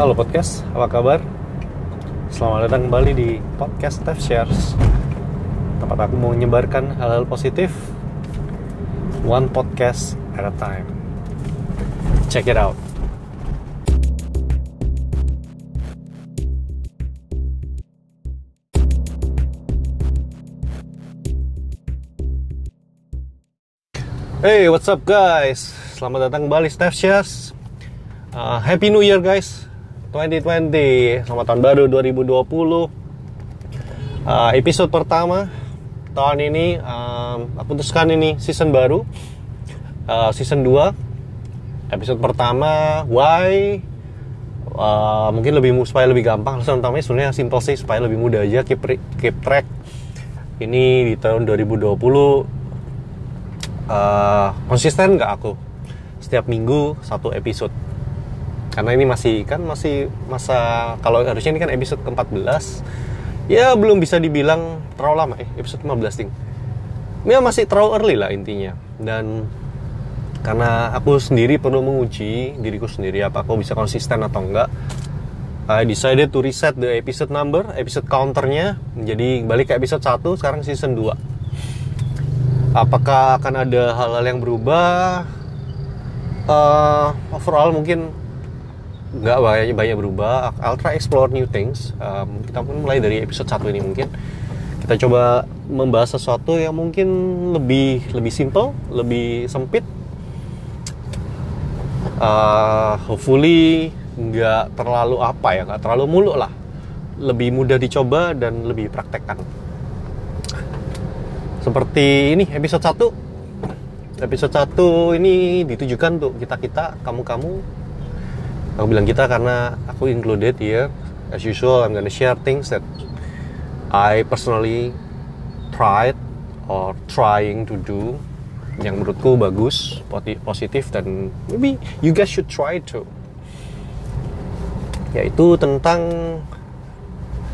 Halo podcast, apa kabar? Selamat datang kembali di podcast Steph Shares. Tempat aku mau menyebarkan hal-hal positif. One podcast at a time. Check it out. Hey, what's up guys? Selamat datang kembali Steph Shares. Uh, Happy New Year guys 2020 Selamat tahun baru 2020 uh, Episode pertama Tahun ini um, Aku putuskan ini season baru. Uh, Season 2 Episode pertama Why? Uh, Mungkin lebih supaya lebih gampang. Sebenarnya simple sih Supaya lebih mudah aja keep, keep track. Ini di tahun 2020 uh, Konsisten nggak aku? Setiap minggu satu episode karena ini masih kan masih masa kalau harusnya ini kan episode ke-14 ya belum bisa dibilang terlalu lama eh episode 15 ding ya masih terlalu early lah intinya. Dan karena aku sendiri perlu menguji diriku sendiri apa aku bisa konsisten atau enggak I decided to reset the episode number episode counternya. Jadi balik ke episode 1 sekarang season 2 apakah akan ada hal-hal yang berubah? Uh, overall mungkin nggak banyak banyak berubah. I'll explore new things. Um, kita pun mulai dari episode 1 ini mungkin. Kita coba membahas sesuatu yang mungkin lebih lebih simple lebih sempit. Uh, hopefully nggak terlalu apa ya nggak terlalu muluk lah. Lebih mudah dicoba dan lebih praktekkan. Seperti ini episode 1 episode 1 ini ditujukan untuk kita-kita kamu-kamu aku bilang kita karena aku included here as usual I'm gonna share things that I personally tried or trying to do yang menurutku bagus positif dan maybe you guys should try to yaitu tentang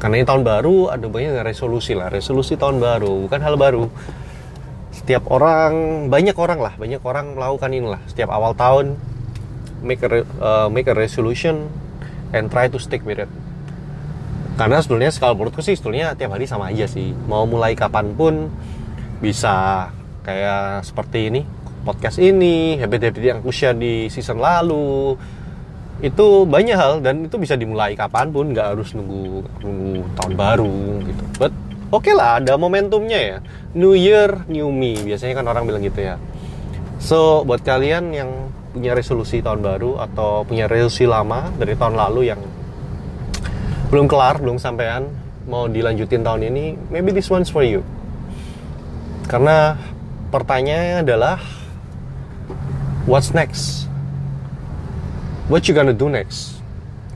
karena ini tahun baru ada banyak resolusi lah resolusi tahun baru bukan hal baru. Setiap orang banyak orang lah banyak orang melakukan inilah setiap awal tahun make a uh, make a resolution and try to stick with it. Karena sebetulnya kalau menurutku sih sebetulnya tiap hari sama aja sih. Mau mulai kapan pun bisa kayak seperti ini podcast ini habit-habit yang share di season lalu. Itu banyak hal dan itu bisa dimulai kapan pun nggak harus nunggu nunggu tahun baru gitu. But oke okay lah ada momentumnya ya. New Year New Me. Biasanya kan orang bilang gitu ya. So buat kalian yang punya resolusi tahun baru atau punya resolusi lama dari tahun lalu yang belum kelar, belum sampean, mau dilanjutin tahun ini, maybe this one's for you. Karena pertanyaannya adalah what's next? What you gonna do next?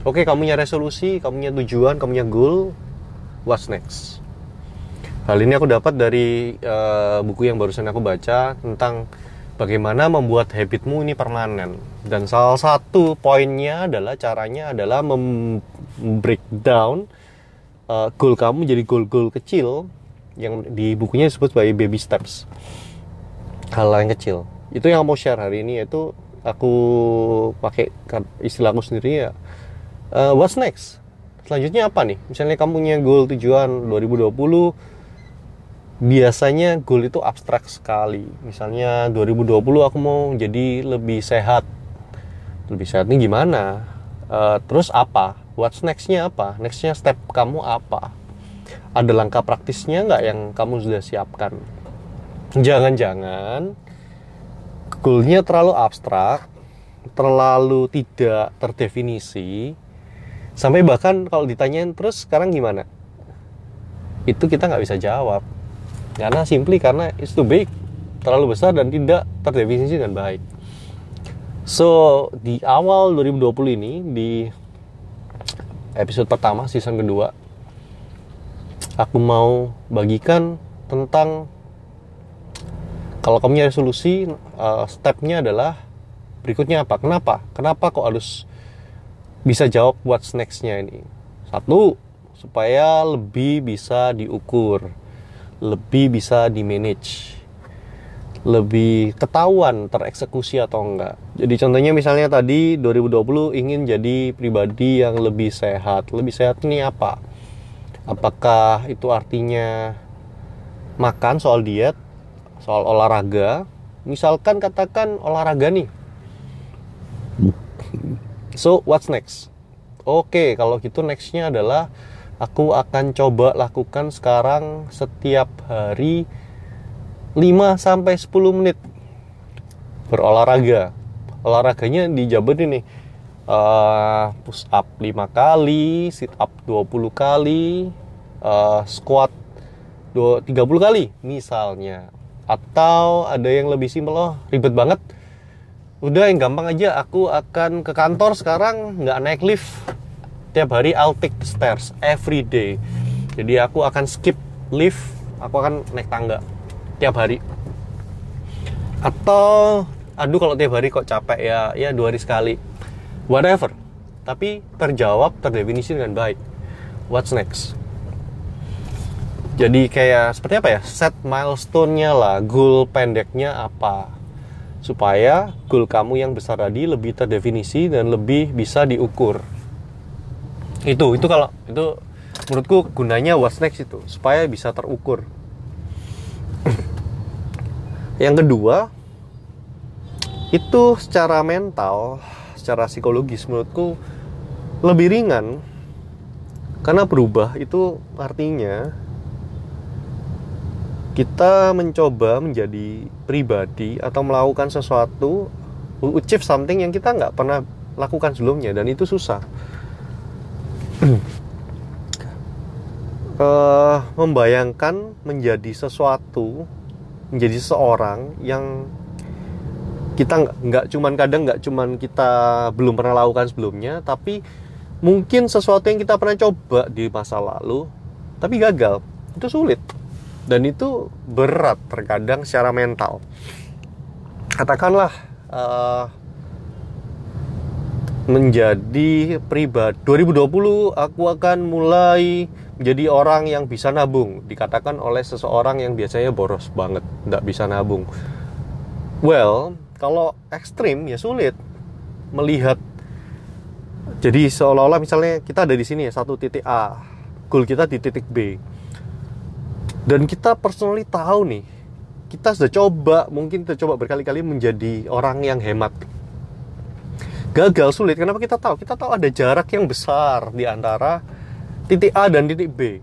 Oke, okay, kamu punya resolusi, kamu punya tujuan, kamu punya goal, what's next? Hal ini aku dapat dari uh, buku yang barusan aku baca tentang bagaimana membuat habitmu ini permanen? Dan salah satu poinnya adalah caranya adalah membreakdown uh, goal kamu jadi goal-goal kecil yang di bukunya disebut sebagai baby steps. Hal yang kecil. Itu yang mau share hari ini yaitu aku pakai istilahku sendiri ya. Uh, what's next? Selanjutnya apa nih? Misalnya kamu punya goal tujuan 2020 biasanya goal itu abstrak sekali. Misalnya 2020 aku mau jadi lebih sehat. Lebih sehat ini gimana? Uh, terus apa? What's nextnya apa? Nextnya step kamu apa? Ada langkah praktisnya nggak yang kamu sudah siapkan? Jangan-jangan goalnya terlalu abstrak, terlalu tidak terdefinisi, sampai bahkan kalau ditanyain terus sekarang gimana? Itu kita nggak bisa jawab karena simply karena it's too big terlalu besar dan tidak terdefinisi dengan baik. So di awal 2020 ini di episode pertama season kedua aku mau bagikan tentang kalau kamu punya resolusi uh, stepnya adalah berikutnya apa? Kenapa? Kenapa kok harus bisa jawab what's nextnya ini? Satu supaya lebih bisa diukur lebih bisa di manage lebih ketahuan tereksekusi atau enggak. Jadi contohnya misalnya tadi 2020 ingin jadi pribadi yang lebih sehat. Lebih sehat ini apa? Apakah itu artinya makan soal diet, soal olahraga? Misalkan katakan olahraga nih. So, what's next? Oke, kalau gitu nextnya adalah aku akan coba lakukan sekarang setiap hari 5 sampai 10 menit berolahraga. Olahraganya dijabarin nih. Uh, push up 5 kali, sit up 20 kali, uh, squat 30 kali misalnya. Atau ada yang lebih simpel loh, ribet banget. Udah yang gampang aja, aku akan ke kantor sekarang nggak naik lift. Tiap hari I'll take the stairs every day. Jadi aku akan skip lift, aku akan naik tangga tiap hari. Atau aduh kalau tiap hari kok capek ya ya dua hari sekali. Whatever. Tapi terjawab terdefinisi dengan baik. What's next? Jadi kayak seperti apa ya? Set milestone-nya lah goal pendeknya apa? Supaya goal kamu yang besar tadi lebih terdefinisi dan lebih bisa diukur itu itu kalau itu menurutku gunanya what's next itu supaya bisa terukur. Yang kedua, itu secara mental, secara psikologis menurutku lebih ringan. Karena berubah itu artinya kita mencoba menjadi pribadi atau melakukan sesuatu achieve something yang kita nggak pernah lakukan sebelumnya dan itu susah uh, membayangkan menjadi sesuatu menjadi seorang yang kita nggak cuman kadang nggak cuman kita belum pernah lakukan sebelumnya tapi mungkin sesuatu yang kita pernah coba di masa lalu tapi gagal. Itu sulit. Dan itu berat terkadang secara mental. Katakanlah uh, menjadi pribadi. 2020 aku akan mulai jadi orang yang bisa nabung. Dikatakan oleh seseorang yang biasanya boros banget tidak bisa nabung. Well kalau ekstrim ya sulit melihat. Jadi seolah-olah misalnya kita ada di sini ya satu titik A. Goal kita di titik B. Dan kita personally tahu nih kita sudah coba mungkin kita coba berkali-kali menjadi orang yang hemat gagal sulit. Kenapa kita tahu? Kita tahu ada jarak yang besar di antara titik A dan titik B.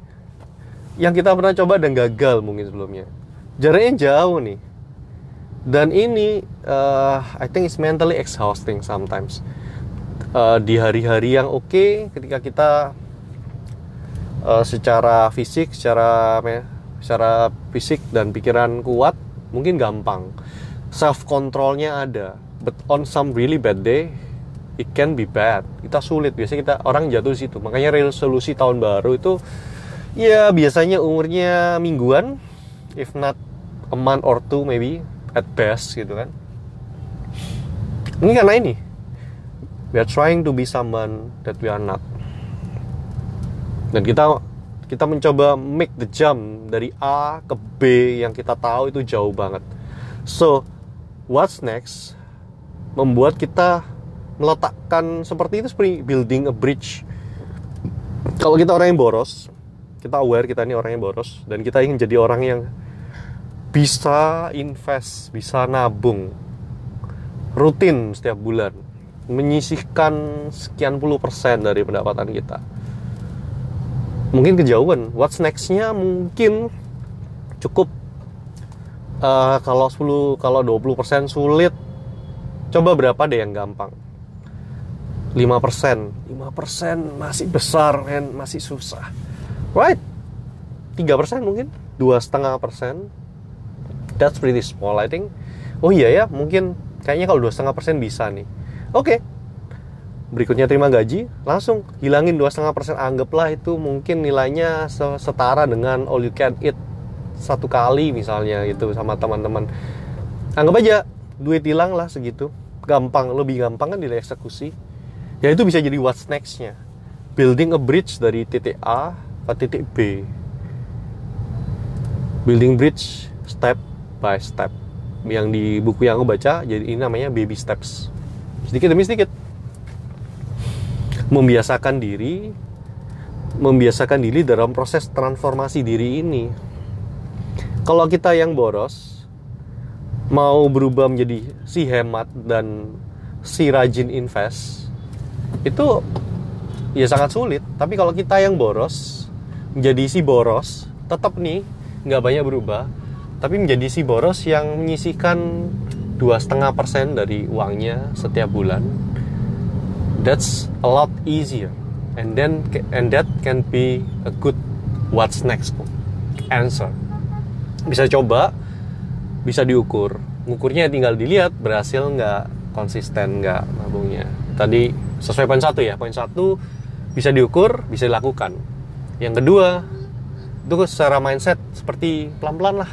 Yang kita pernah coba dan gagal mungkin sebelumnya. Jaraknya jauh nih. Dan ini uh, I think it's mentally exhausting sometimes. Uh, di hari-hari yang oke okay, ketika kita uh, secara fisik secara secara fisik dan pikiran kuat mungkin gampang. Self controlnya ada. But on some really bad day it can be bad. Kita sulit biasanya kita orang jatuh situ. Makanya resolusi tahun baru itu ya biasanya umurnya mingguan, if not a month or two maybe at best gitu kan. Ini karena ini we are trying to be someone that we are not. Dan kita kita mencoba make the jump dari A ke B yang kita tahu itu jauh banget. So, what's next? Membuat kita meletakkan seperti itu seperti building a bridge. Kalau kita orang yang boros kita aware kita ini orang yang boros dan kita ingin jadi orang yang bisa invest bisa nabung rutin setiap bulan menyisihkan sekian puluh persen dari pendapatan kita. Mungkin kejauhan. What's nextnya? Mungkin cukup uh, kalau 10 kalau 20 persen sulit. Coba berapa deh yang gampang 5% 5% masih besar men. Masih susah. Right. 3% mungkin. dua setengah persen. That's pretty small I think. Oh iya ya mungkin kayaknya kalau dua setengah persen bisa nih. Oke. Okay. berikutnya terima gaji. Langsung hilangin dua setengah persen. Anggaplah itu mungkin nilainya setara dengan all you can eat satu kali misalnya gitu sama teman-teman. Anggap aja duit hilang lah segitu. Gampang lebih gampang kan nilai eksekusi ya itu bisa jadi what's nextnya. Building a bridge dari titik A ke titik B. Building bridge step by step. Yang di buku yang aku baca jadi ini namanya baby steps. Sedikit demi sedikit. Membiasakan diri membiasakan diri dalam proses transformasi diri ini. Kalau kita yang boros mau berubah menjadi si hemat dan si rajin invest itu ya sangat sulit. Tapi kalau kita yang boros menjadi si boros tetap nih nggak banyak berubah. Tapi menjadi si boros yang menyisihkan dua setengah persen dari uangnya setiap bulan that's a lot easier. And then and that can be a good what's next answer. Bisa coba bisa diukur. Ngukurnya tinggal dilihat berhasil nggak konsisten nggak nabungnya. Tadi sesuai poin satu ya. Poin satu bisa diukur bisa dilakukan. Yang kedua itu secara mindset seperti pelan-pelan lah.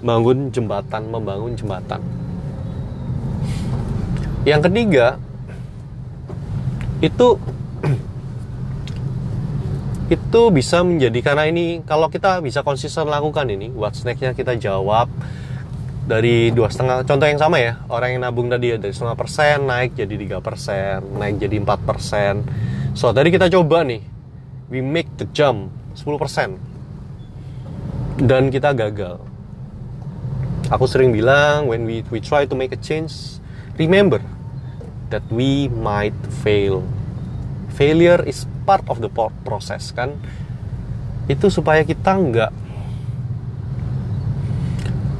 Bangun jembatan, membangun jembatan. Yang ketiga itu itu bisa menjadi karena ini kalau kita bisa konsisten lakukan ini what's nextnya kita jawab dari dua setengah contoh yang sama ya orang yang nabung tadi ya, dari setengah persen naik jadi tiga persen naik jadi empat persen so tadi kita coba nih we make the jump 10 persen dan kita gagal Aku sering bilang when we we try to make a change, remember that we might fail. Failure is part of the process kan. Itu supaya kita nggak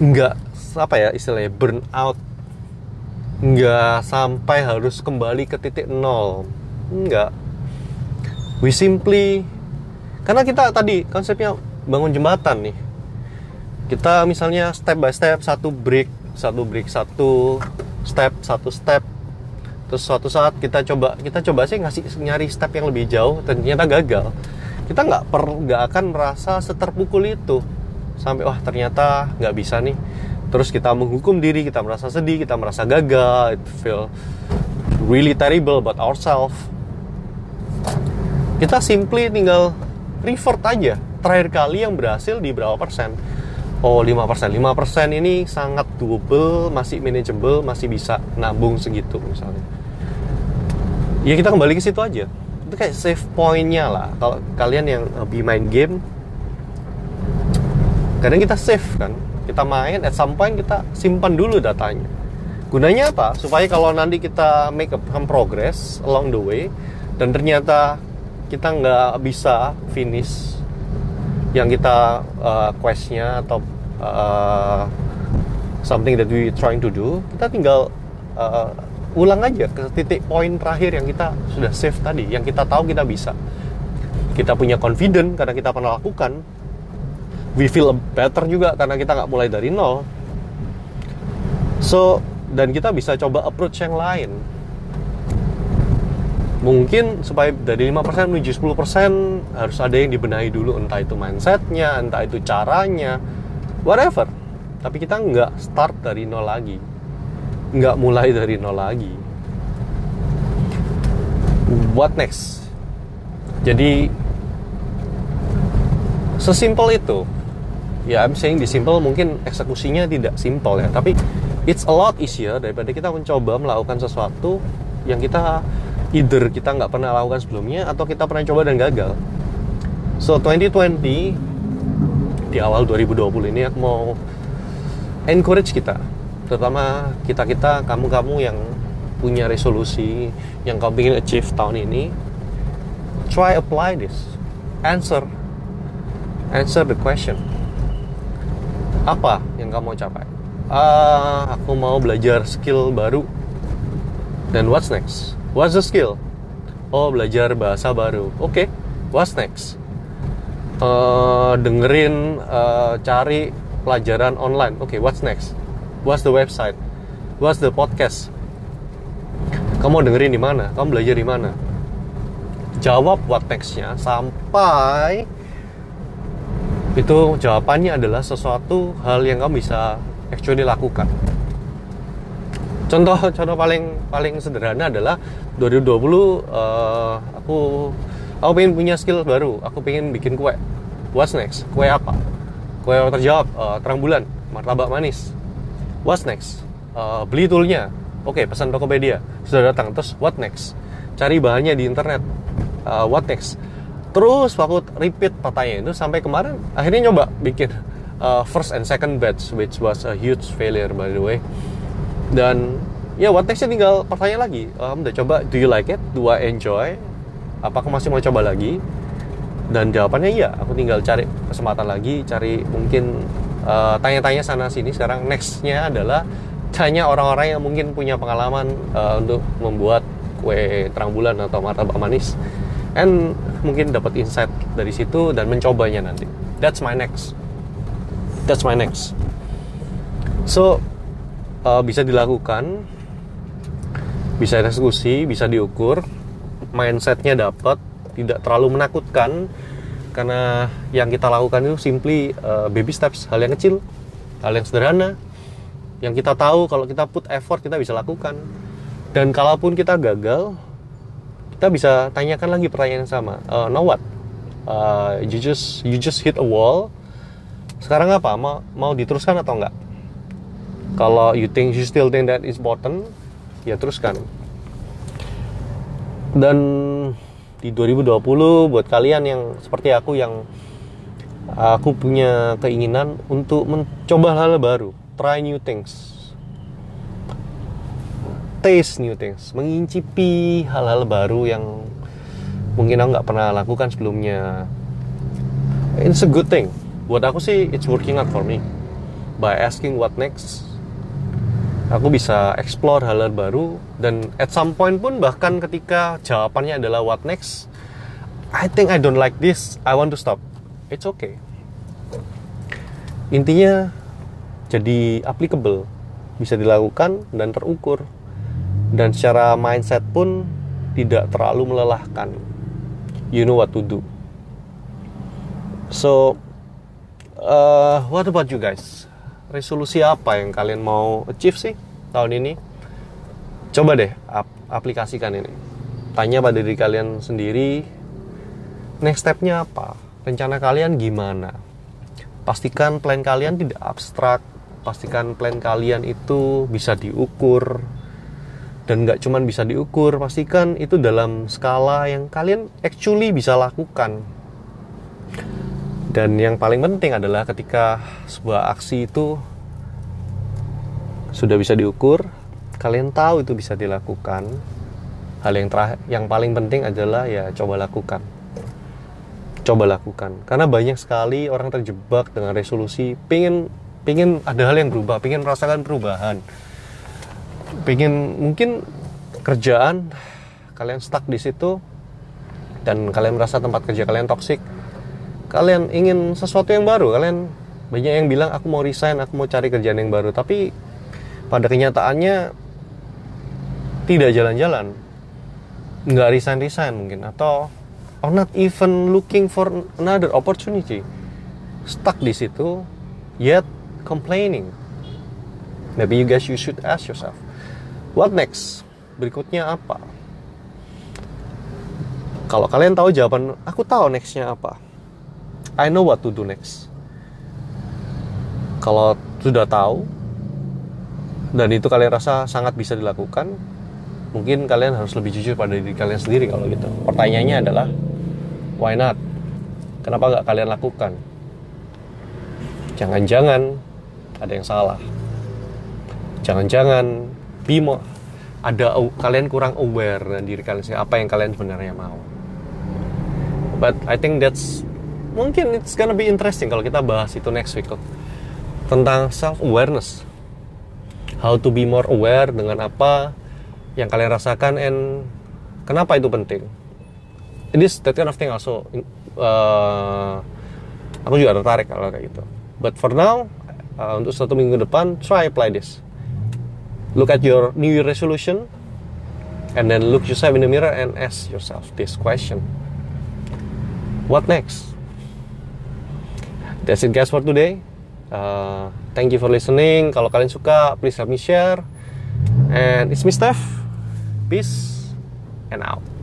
nggak apa ya istilahnya burn out. Nggak sampai harus kembali ke titik nol. Nggak. We simply karena kita tadi konsepnya bangun jembatan nih. Kita misalnya step by step satu break satu break satu step satu step. Terus suatu saat kita coba kita coba sih ngasih nyari step yang lebih jauh ternyata gagal. Kita nggak per nggak akan merasa seterpukul itu. Sampai wah ternyata nggak bisa nih terus kita menghukum diri kita merasa sedih kita merasa gagal. It feel really terrible about ourselves. Kita simply tinggal revert aja. Terakhir kali yang berhasil di berapa persen? Oh 5% 5% ini sangat doable masih manageable masih bisa nabung segitu misalnya. Ya kita kembali ke situ aja. Itu kayak save pointnya lah. Kalau kalian yang lebih main game kadang kita save kan kita main at some point kita simpan dulu datanya. Gunanya apa? Supaya kalau nanti kita make some progress along the way dan ternyata kita nggak bisa finish yang kita uh, questnya atau uh, something that we trying to do kita tinggal uh, ulang aja ke titik poin terakhir yang kita sudah save tadi yang kita tahu kita bisa. Kita punya confident karena kita pernah lakukan we feel better juga karena kita nggak mulai dari nol. So dan kita bisa coba approach yang lain. Mungkin supaya dari 5% menuju 10% harus ada yang dibenahi dulu entah itu mindsetnya entah itu caranya whatever. Tapi kita nggak start dari nol lagi. Nggak mulai dari nol lagi. What next? Jadi sesimpel itu ya I'm saying di simple mungkin eksekusinya tidak simple ya. Tapi it's a lot easier daripada kita mencoba melakukan sesuatu yang kita either kita nggak pernah lakukan sebelumnya atau kita pernah coba dan gagal. So 2020 di awal 2020 ini aku mau encourage kita. Terutama kita-kita kamu-kamu yang punya resolusi yang kamu ingin achieve tahun ini try apply this. Answer. Answer the question apa yang kamu mau capai uh, aku mau belajar skill baru dan what's next What's the skill? Oh, belajar bahasa baru. Oke, okay. what's next? Uh, dengerin, uh, cari pelajaran online. Oke, okay, what's next? What's the website? What's the podcast? Kamu dengerin di mana? Kamu belajar di mana? Jawab what next-nya sampai itu jawabannya adalah sesuatu hal yang kamu bisa actually lakukan. Contoh contoh paling paling sederhana adalah 2020 uh, eh, aku aku pengen punya skill baru. Aku pengen bikin kue. What's next? Kue apa? Kue yang terjawab uh, terang bulan. Martabak manis. What's next? Uh, beli toolnya. Oke okay, pesan Tokopedia. Sudah datang. Terus what next? Cari bahannya di internet. Uh, what next terus waktu repeat pertanyaan itu sampai kemarin akhirnya nyoba bikin uh, first and second batch which was a huge failure by the way. Dan ya what nextnya tinggal pertanyaan lagi. Um, udah coba do you like it? Do I enjoy? Apakah masih mau coba lagi? Dan jawabannya iya aku tinggal cari kesempatan lagi cari mungkin uh, tanya-tanya sana sini sekarang nextnya adalah tanya orang-orang yang mungkin punya pengalaman uh, untuk membuat kue terang bulan atau martabak manis and mungkin dapat insight dari situ dan mencobanya nanti. That's my next. That's my next. So uh, bisa dilakukan bisa eksekusi bisa diukur. Mindsetnya dapat tidak terlalu menakutkan. Karena yang kita lakukan itu simply uh, baby steps hal yang kecil hal yang sederhana yang kita tahu kalau kita put effort kita bisa lakukan. Dan kalaupun kita gagal kita bisa tanyakan lagi pertanyaan yang sama. Uh, now what? Uh, you just you just hit a wall. Sekarang apa? Mau mau diteruskan atau enggak? Kalau you think you still think that is important ya teruskan. Dan di 2020 buat kalian yang seperti aku yang aku punya keinginan untuk mencoba hal, -hal baru, try new things. Taste new things, mengincipi hal-hal baru yang mungkin aku nggak pernah lakukan sebelumnya. It's a good thing. Buat aku sih, it's working out for me. By asking what next, aku bisa explore hal-hal baru dan at some point pun bahkan ketika jawabannya adalah what next I think I don't like this I want to stop it's okay intinya jadi applicable bisa dilakukan dan terukur dan secara mindset pun tidak terlalu melelahkan you know what to do so uh, what about you guys resolusi apa yang kalian mau achieve sih tahun ini? Coba deh ap aplikasikan ini. Tanya pada diri kalian sendiri, next stepnya apa? Rencana kalian gimana? Pastikan plan kalian tidak abstrak. Pastikan plan kalian itu bisa diukur. Dan nggak cuma bisa diukur, pastikan itu dalam skala yang kalian actually bisa lakukan dan yang paling penting adalah ketika sebuah aksi itu sudah bisa diukur, kalian tahu itu bisa dilakukan. Hal yang terakhir, yang paling penting adalah ya coba lakukan. Coba lakukan. Karena banyak sekali orang terjebak dengan resolusi, pingin pingin ada hal yang berubah, pingin merasakan perubahan. Pingin mungkin kerjaan kalian stuck di situ dan kalian merasa tempat kerja kalian toksik kalian ingin sesuatu yang baru kalian banyak yang bilang aku mau resign aku mau cari kerjaan yang baru. Tapi pada kenyataannya tidak jalan-jalan. Nggak resign resign mungkin atau or not even looking for another opportunity. Stuck di situ yet complaining. Maybe you guys you should ask yourself what next berikutnya apa kalau kalian tahu jawaban aku tahu nextnya apa I know what to do next. Kalau sudah tahu dan itu kalian rasa sangat bisa dilakukan, mungkin kalian harus lebih jujur pada diri kalian sendiri kalau gitu. Pertanyaannya adalah why not? Kenapa nggak kalian lakukan? Jangan-jangan ada yang salah. Jangan-jangan bimo ada kalian kurang aware dengan diri kalian apa yang kalian sebenarnya mau. But I think that's mungkin it's gonna be interesting kalau kita bahas itu next week tentang self awareness how to be more aware dengan apa yang kalian rasakan and kenapa itu penting. It is that kind of thing also uh, aku juga tertarik kalau kayak gitu. But for now uh, untuk satu minggu depan try apply this look at your new year resolution and then look yourself in the mirror and ask yourself this question. What next? That's it guys for today. Uh, thank you for listening. Kalau kalian suka please help me share. And it's me Steph. Peace and out